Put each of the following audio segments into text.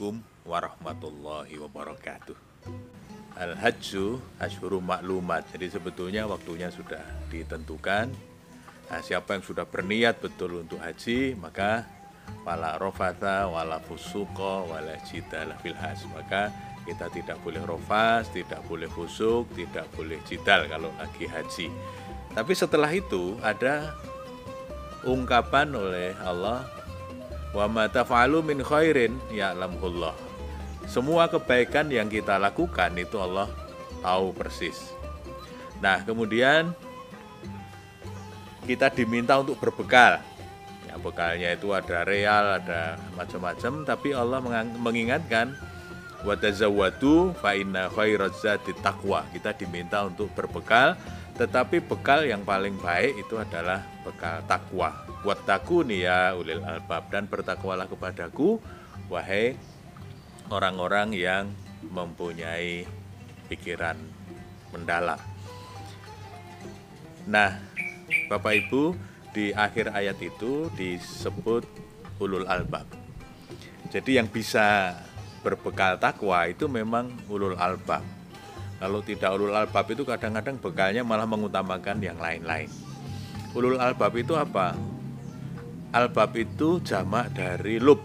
Assalamualaikum warahmatullahi wabarakatuh. Al-Hajju Ashuru Maklumat. Jadi sebetulnya waktunya sudah ditentukan. Nah, siapa yang sudah berniat betul untuk haji, maka wala rofata, wala fusuko, wala jidal fil haj. Maka kita tidak boleh rofas, tidak boleh fusuk, tidak boleh jidal kalau lagi haji. Tapi setelah itu ada ungkapan oleh Allah wa ma taf'alu min khairin ya'lamullah. Semua kebaikan yang kita lakukan itu Allah tahu persis. Nah, kemudian kita diminta untuk berbekal. Ya, bekalnya itu ada real, ada macam-macam, tapi Allah mengingatkan wa tazawwadu fa inna khairazati taqwa. Kita diminta untuk berbekal, tetapi bekal yang paling baik itu adalah bekal takwa. Wattaquni ya ulil albab dan bertakwalah kepadaku wahai orang-orang yang mempunyai pikiran mendalam. Nah, Bapak Ibu, di akhir ayat itu disebut ulul albab. Jadi yang bisa berbekal takwa itu memang ulul albab. Kalau tidak ulul albab itu kadang-kadang bekalnya malah mengutamakan yang lain-lain. Ulul albab itu apa? Albab itu jamak dari lub.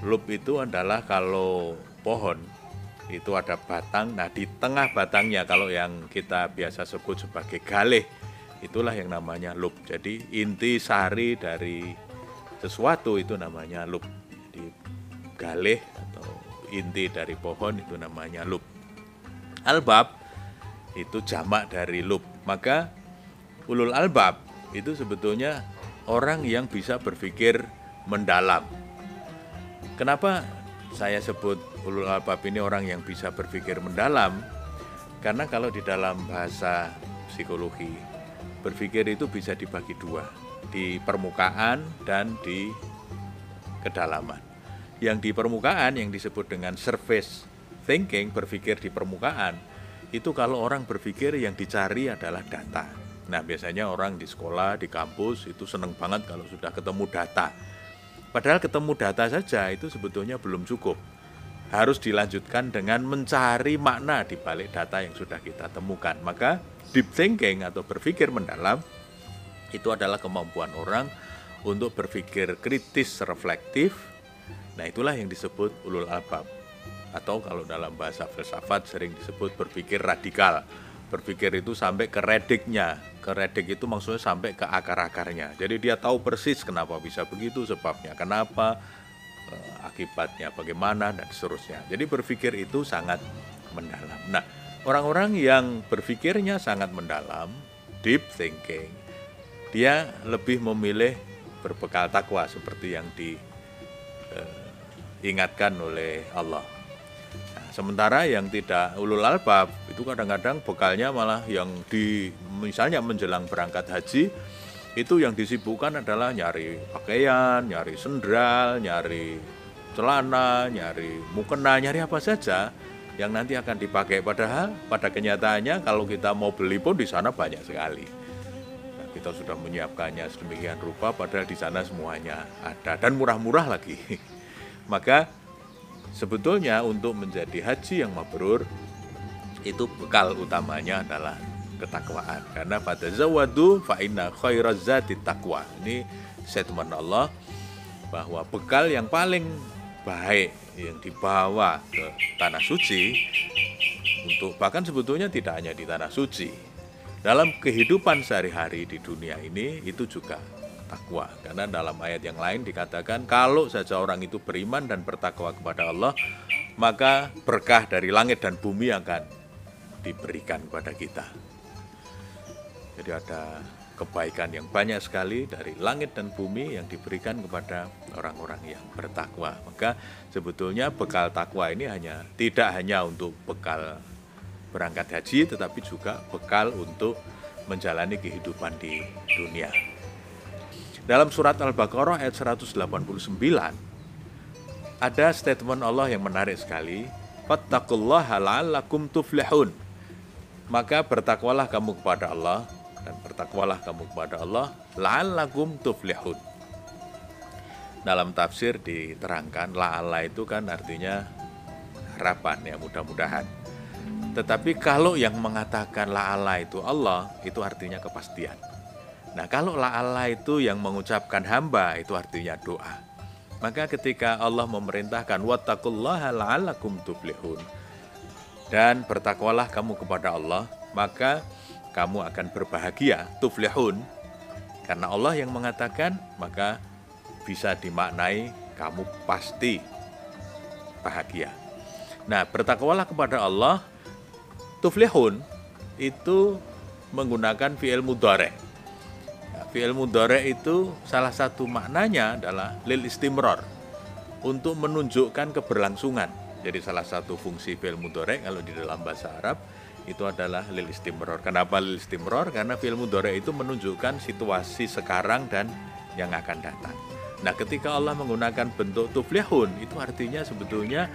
Lub itu adalah kalau pohon itu ada batang, nah di tengah batangnya kalau yang kita biasa sebut sebagai galih, itulah yang namanya lub. Jadi inti sari dari sesuatu itu namanya lub. Di galih atau inti dari pohon itu namanya lub. Albab itu jamak dari lub. Maka ulul albab itu sebetulnya orang yang bisa berpikir mendalam. Kenapa saya sebut ulul albab ini orang yang bisa berpikir mendalam? Karena kalau di dalam bahasa psikologi, berpikir itu bisa dibagi dua, di permukaan dan di kedalaman. Yang di permukaan yang disebut dengan surface thinking, berpikir di permukaan, itu kalau orang berpikir yang dicari adalah data Nah, biasanya orang di sekolah, di kampus itu seneng banget kalau sudah ketemu data. Padahal ketemu data saja itu sebetulnya belum cukup. Harus dilanjutkan dengan mencari makna di balik data yang sudah kita temukan. Maka deep thinking atau berpikir mendalam itu adalah kemampuan orang untuk berpikir kritis, reflektif. Nah, itulah yang disebut ulul albab. Atau kalau dalam bahasa filsafat sering disebut berpikir radikal berpikir itu sampai ke rediknya. Ke redik itu maksudnya sampai ke akar-akarnya. Jadi dia tahu persis kenapa bisa begitu, sebabnya kenapa, eh, akibatnya bagaimana, dan seterusnya. Jadi berpikir itu sangat mendalam. Nah, orang-orang yang berpikirnya sangat mendalam, deep thinking, dia lebih memilih berbekal takwa seperti yang diingatkan eh, oleh Allah. Sementara yang tidak ulul albab itu kadang-kadang bekalnya malah yang di misalnya menjelang berangkat haji itu yang disibukkan adalah nyari pakaian, nyari sendal, nyari celana, nyari mukena, nyari apa saja yang nanti akan dipakai. Padahal pada kenyataannya kalau kita mau beli pun di sana banyak sekali. Nah, kita sudah menyiapkannya sedemikian rupa padahal di sana semuanya ada dan murah-murah lagi. Maka Sebetulnya untuk menjadi haji yang mabrur itu bekal utamanya adalah ketakwaan. Karena pada zawadu fa inna khairazati taqwa. Ini statement Allah bahwa bekal yang paling baik yang dibawa ke tanah suci untuk bahkan sebetulnya tidak hanya di tanah suci dalam kehidupan sehari-hari di dunia ini itu juga takwa. Karena dalam ayat yang lain dikatakan kalau saja orang itu beriman dan bertakwa kepada Allah, maka berkah dari langit dan bumi akan diberikan kepada kita. Jadi ada kebaikan yang banyak sekali dari langit dan bumi yang diberikan kepada orang-orang yang bertakwa. Maka sebetulnya bekal takwa ini hanya tidak hanya untuk bekal berangkat haji tetapi juga bekal untuk menjalani kehidupan di dunia. Dalam surat Al-Baqarah ayat 189 ada statement Allah yang menarik sekali. La'allakum tuflihun. Maka bertakwalah kamu kepada Allah dan bertakwalah kamu kepada Allah la'allakum tuflihun. dalam tafsir diterangkan la'alla itu kan artinya harapan ya mudah-mudahan. Tetapi kalau yang mengatakan la'alla itu Allah, itu artinya kepastian. Nah kalau la'alla itu yang mengucapkan hamba, itu artinya doa. Maka ketika Allah memerintahkan wattaqullaha la'allakum tuflihun dan bertakwalah kamu kepada Allah, maka kamu akan berbahagia, tuflihun. Karena Allah yang mengatakan, maka bisa dimaknai kamu pasti bahagia. Nah, bertakwalah kepada Allah, tuflihun itu menggunakan fi'il mudhari. Fi'il mudhari itu salah satu maknanya adalah lil istimror untuk menunjukkan keberlangsungan. Jadi salah satu fungsi fi'il mudhari kalau di dalam bahasa Arab itu adalah lil istimror. Kenapa lil istimror? Karena fi'il mudhari itu menunjukkan situasi sekarang dan yang akan datang. Nah, ketika Allah menggunakan bentuk tuflihun, itu artinya sebetulnya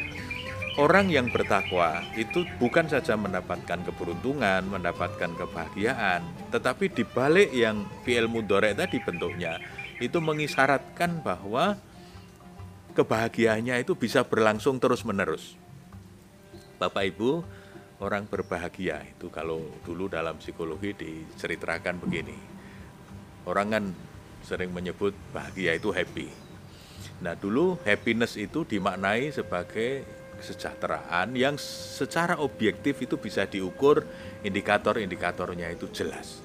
orang yang bertakwa itu bukan saja mendapatkan keberuntungan, mendapatkan kebahagiaan, tetapi di balik yang fi'il mudhari tadi bentuknya itu mengisyaratkan bahwa kebahagiaannya itu bisa berlangsung terus-menerus. Bapak Ibu, orang berbahagia itu kalau dulu dalam psikologi diceritakan begini. Orang kan sering menyebut bahagia itu happy. Nah, dulu happiness itu dimaknai sebagai kesejahteraan yang secara objektif itu bisa diukur indikator-indikatornya itu jelas.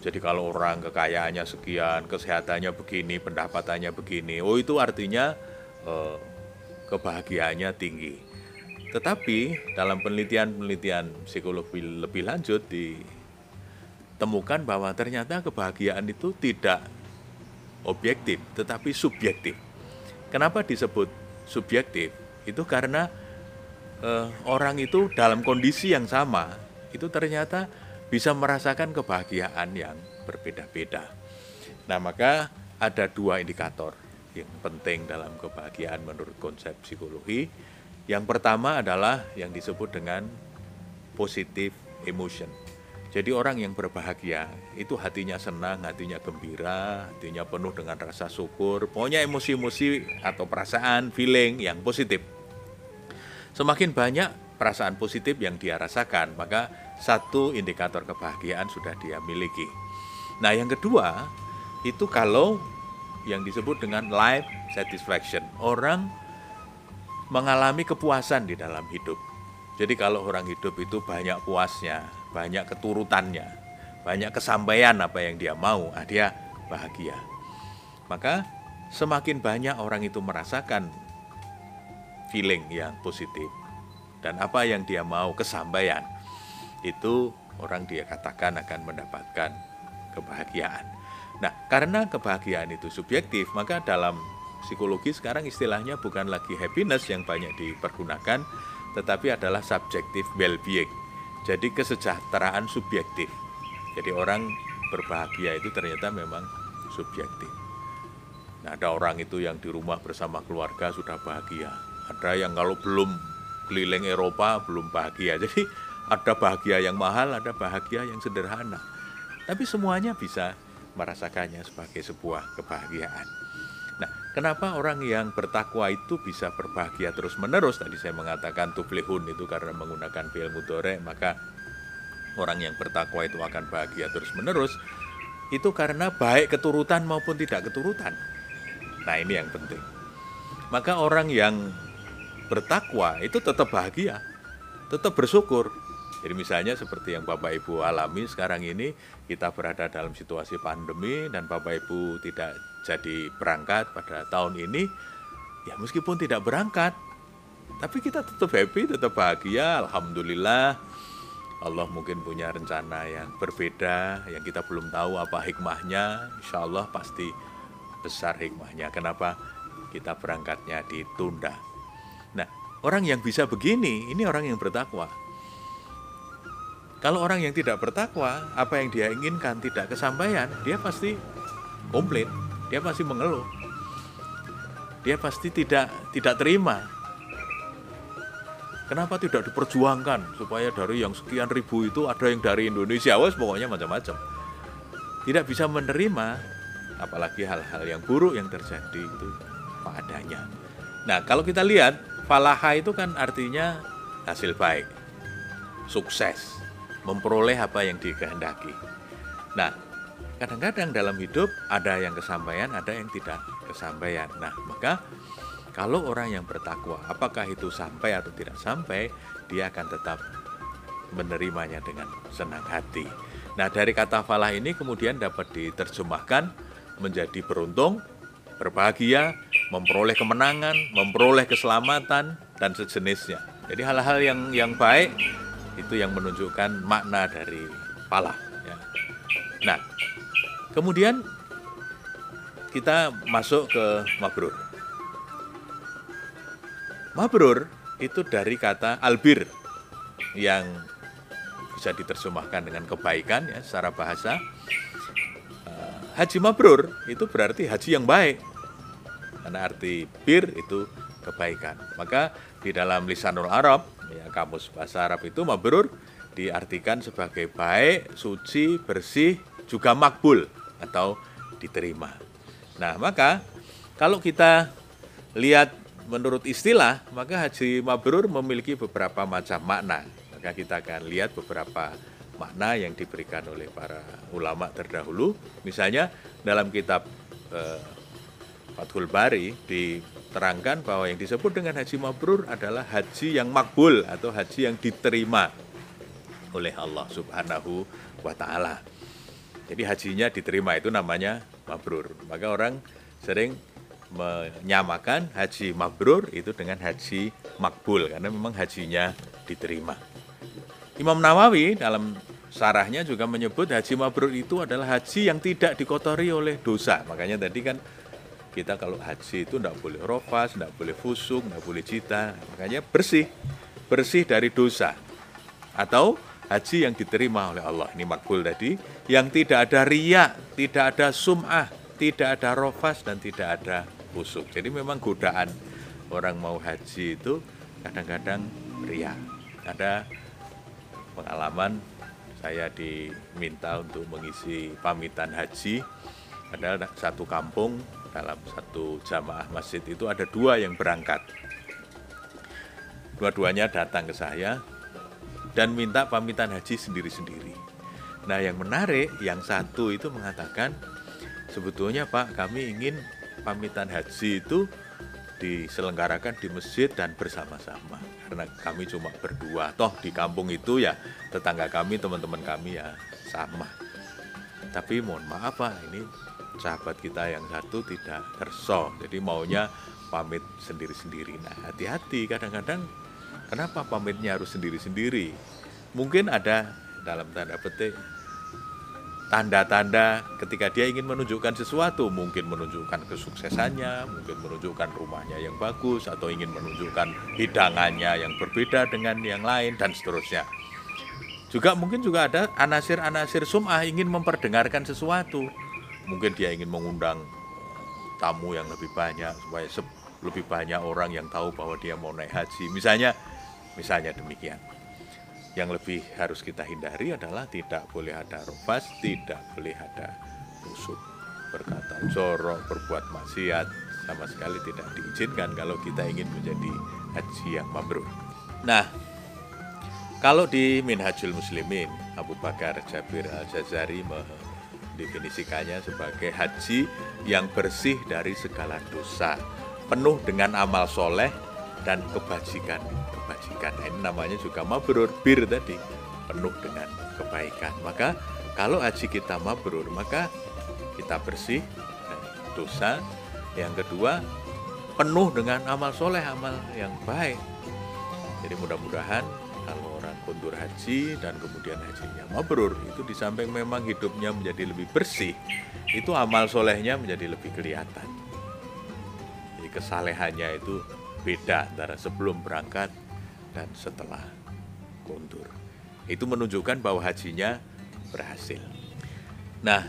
Jadi kalau orang kekayaannya sekian, kesehatannya begini, pendapatannya begini, oh itu artinya eh, kebahagiaannya tinggi. Tetapi dalam penelitian-penelitian psikologi lebih lanjut ditemukan bahwa ternyata kebahagiaan itu tidak objektif, tetapi subjektif. Kenapa disebut subjektif? Itu karena eh, orang itu dalam kondisi yang sama, itu ternyata bisa merasakan kebahagiaan yang berbeda-beda. Nah, maka ada dua indikator yang penting dalam kebahagiaan menurut konsep psikologi. Yang pertama adalah yang disebut dengan positive emotion jadi orang yang berbahagia itu hatinya senang, hatinya gembira, hatinya penuh dengan rasa syukur, pokoknya emosi-emosi atau perasaan, feeling yang positif. Semakin banyak perasaan positif yang dia rasakan, maka satu indikator kebahagiaan sudah dia miliki. Nah, yang kedua itu kalau yang disebut dengan life satisfaction. Orang mengalami kepuasan di dalam hidup. Jadi kalau orang hidup itu banyak puasnya, banyak keturutannya, banyak kesampaian apa yang dia mau, ah, dia bahagia. Maka semakin banyak orang itu merasakan feeling yang positif dan apa yang dia mau kesampaian, itu orang dia katakan akan mendapatkan kebahagiaan. Nah, karena kebahagiaan itu subjektif, maka dalam psikologi sekarang istilahnya bukan lagi happiness yang banyak dipergunakan, tetapi adalah subjective well-being jadi kesejahteraan subjektif. Jadi orang berbahagia itu ternyata memang subjektif. Nah, ada orang itu yang di rumah bersama keluarga sudah bahagia. Ada yang kalau belum keliling Eropa belum bahagia. Jadi ada bahagia yang mahal, ada bahagia yang sederhana. Tapi semuanya bisa merasakannya sebagai sebuah kebahagiaan. Nah, kenapa orang yang bertakwa itu bisa berbahagia terus-menerus? Tadi saya mengatakan tuflihun itu karena menggunakan fi'il mudhari, maka orang yang bertakwa itu akan bahagia terus-menerus. Itu karena baik keturutan maupun tidak keturutan. Nah, ini yang penting. Maka orang yang bertakwa itu tetap bahagia, tetap bersyukur. Jadi misalnya seperti yang Bapak Ibu alami sekarang ini, kita berada dalam situasi pandemi dan Bapak Ibu tidak jadi berangkat pada tahun ini, ya meskipun tidak berangkat, tapi kita tetap happy, tetap bahagia, alhamdulillah. Allah mungkin punya rencana yang berbeda, yang kita belum tahu apa hikmahnya. Insya Allah pasti besar hikmahnya. Kenapa kita berangkatnya ditunda? Orang yang bisa begini, ini orang yang bertakwa. Kalau orang yang tidak bertakwa, apa yang dia inginkan tidak kesampaian, dia pasti komplain dia pasti mengeluh. Dia pasti tidak tidak terima. Kenapa tidak diperjuangkan supaya dari yang sekian ribu itu ada yang dari Indonesia, wes pokoknya macam-macam. Tidak bisa menerima apalagi hal-hal yang buruk yang terjadi itu apa adanya. Nah, kalau kita lihat falaha itu kan artinya hasil baik, sukses, memperoleh apa yang dikehendaki. Nah, kadang-kadang dalam hidup ada yang kesampaian, ada yang tidak kesampaian. Nah, maka kalau orang yang bertakwa, apakah itu sampai atau tidak sampai, dia akan tetap menerimanya dengan senang hati. Nah, dari kata falah ini kemudian dapat diterjemahkan menjadi beruntung, berbahagia, memperoleh kemenangan, memperoleh keselamatan dan sejenisnya. Jadi hal-hal yang yang baik itu yang menunjukkan makna dari pala. Ya. Nah, kemudian kita masuk ke mabrur. Mabrur itu dari kata albir yang bisa diterjemahkan dengan kebaikan ya secara bahasa. Eh, haji mabrur itu berarti haji yang baik. Karena arti bir itu kebaikan. Maka di dalam lisanul Arab ya kamus bahasa Arab itu mabrur diartikan sebagai baik, suci, bersih, juga makbul atau diterima. Nah, maka kalau kita lihat menurut istilah, maka haji mabrur memiliki beberapa macam makna. Maka kita akan lihat beberapa makna yang diberikan oleh para ulama terdahulu. Misalnya dalam kitab eh, Fathul Bari di terangkan bahwa yang disebut dengan haji mabrur adalah haji yang makbul atau haji yang diterima oleh Allah Subhanahu wa taala. Jadi hajinya diterima itu namanya mabrur. Maka orang sering menyamakan haji mabrur itu dengan haji makbul karena memang hajinya diterima. Imam Nawawi dalam sarahnya juga menyebut haji mabrur itu adalah haji yang tidak dikotori oleh dosa. Makanya tadi kan kita kalau haji itu tidak boleh rofas, tidak boleh fusuk, tidak boleh cita. Makanya bersih, bersih dari dosa. Atau haji yang diterima oleh Allah. Ini makbul tadi. Yang tidak ada riak, tidak ada sum'ah, tidak ada rofas, dan tidak ada fusuk. Jadi memang godaan orang mau haji itu kadang-kadang riak. Ada pengalaman saya diminta untuk mengisi pamitan haji. Ada satu kampung dalam satu jamaah masjid itu ada dua yang berangkat. Dua-duanya datang ke saya dan minta pamitan haji sendiri-sendiri. Nah yang menarik, yang satu itu mengatakan, sebetulnya Pak kami ingin pamitan haji itu diselenggarakan di masjid dan bersama-sama karena kami cuma berdua toh di kampung itu ya tetangga kami teman-teman kami ya sama tapi mohon maaf pak ini sahabat kita yang satu tidak kerso jadi maunya pamit sendiri-sendiri. Nah hati-hati kadang-kadang. Kenapa pamitnya harus sendiri-sendiri? Mungkin ada dalam tanda petik tanda-tanda ketika dia ingin menunjukkan sesuatu. Mungkin menunjukkan kesuksesannya mungkin menunjukkan rumahnya yang bagus atau ingin menunjukkan hidangannya yang berbeda dengan yang lain dan seterusnya. Juga mungkin juga ada anasir-anasir sum'ah ingin memperdengarkan sesuatu mungkin dia ingin mengundang tamu yang lebih banyak supaya lebih banyak orang yang tahu bahwa dia mau naik haji. Misalnya, misalnya demikian. Yang lebih harus kita hindari adalah tidak boleh ada rofas, tidak boleh ada busuk, berkata jorok, berbuat maksiat, sama sekali tidak diizinkan kalau kita ingin menjadi haji yang mabrur. Nah, kalau di Minhajul Muslimin, Abu Bakar Jabir Al-Jazari mendefinisikannya sebagai haji yang bersih dari segala dosa, penuh dengan amal soleh dan kebajikan. Kebajikan nah, ini namanya juga mabrur bir tadi, penuh dengan kebaikan. Maka kalau haji kita mabrur, maka kita bersih dari dosa. Yang kedua, penuh dengan amal soleh, amal yang baik. Jadi mudah-mudahan kundur haji dan kemudian hajinya mabrur itu di samping memang hidupnya menjadi lebih bersih itu amal solehnya menjadi lebih kelihatan. Jadi kesalehannya itu beda antara sebelum berangkat dan setelah kundur itu menunjukkan bahwa hajinya berhasil. Nah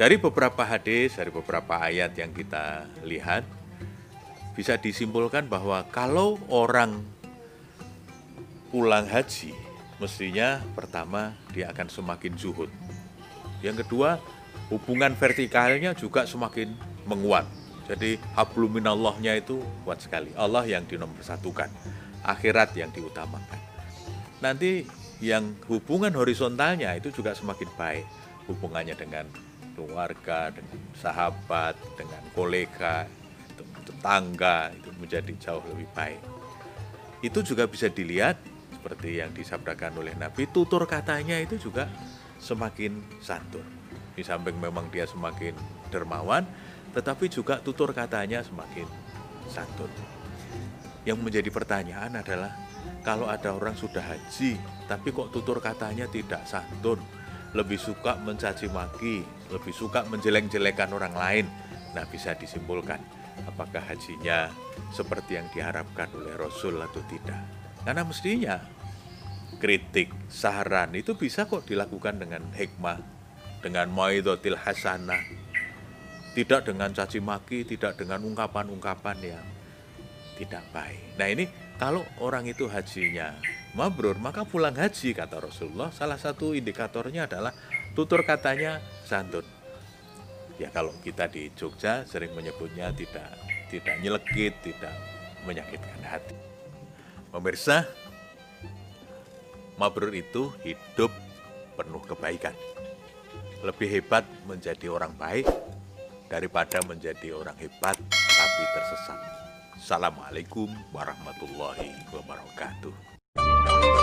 dari beberapa hadis dari beberapa ayat yang kita lihat bisa disimpulkan bahwa kalau orang pulang haji, mestinya pertama dia akan semakin zuhud. Yang kedua, hubungan vertikalnya juga semakin menguat. Jadi habluminallahnya itu kuat sekali. Allah yang dinomorsatukan, akhirat yang diutamakan. Nanti yang hubungan horizontalnya itu juga semakin baik. Hubungannya dengan keluarga, dengan sahabat, dengan kolega, tetangga itu menjadi jauh lebih baik. Itu juga bisa dilihat seperti yang disabdakan oleh Nabi, tutur katanya itu juga semakin santun. Di samping memang dia semakin dermawan, tetapi juga tutur katanya semakin santun. Yang menjadi pertanyaan adalah kalau ada orang sudah haji, tapi kok tutur katanya tidak santun, lebih suka mencaci maki, lebih suka menjelek-jelekan orang lain. Nah, bisa disimpulkan apakah hajinya seperti yang diharapkan oleh Rasul atau tidak. Karena mestinya kritik, saran itu bisa kok dilakukan dengan hikmah, dengan maidotil hasanah, tidak dengan caci maki, tidak dengan ungkapan-ungkapan yang tidak baik. Nah ini kalau orang itu hajinya mabrur, maka pulang haji kata Rasulullah. Salah satu indikatornya adalah tutur katanya santun. Ya kalau kita di Jogja sering menyebutnya tidak tidak nyelekit, tidak menyakitkan hati. Pemirsa, mabrur itu hidup penuh kebaikan. Lebih hebat menjadi orang baik daripada menjadi orang hebat tapi tersesat. Assalamualaikum warahmatullahi wabarakatuh.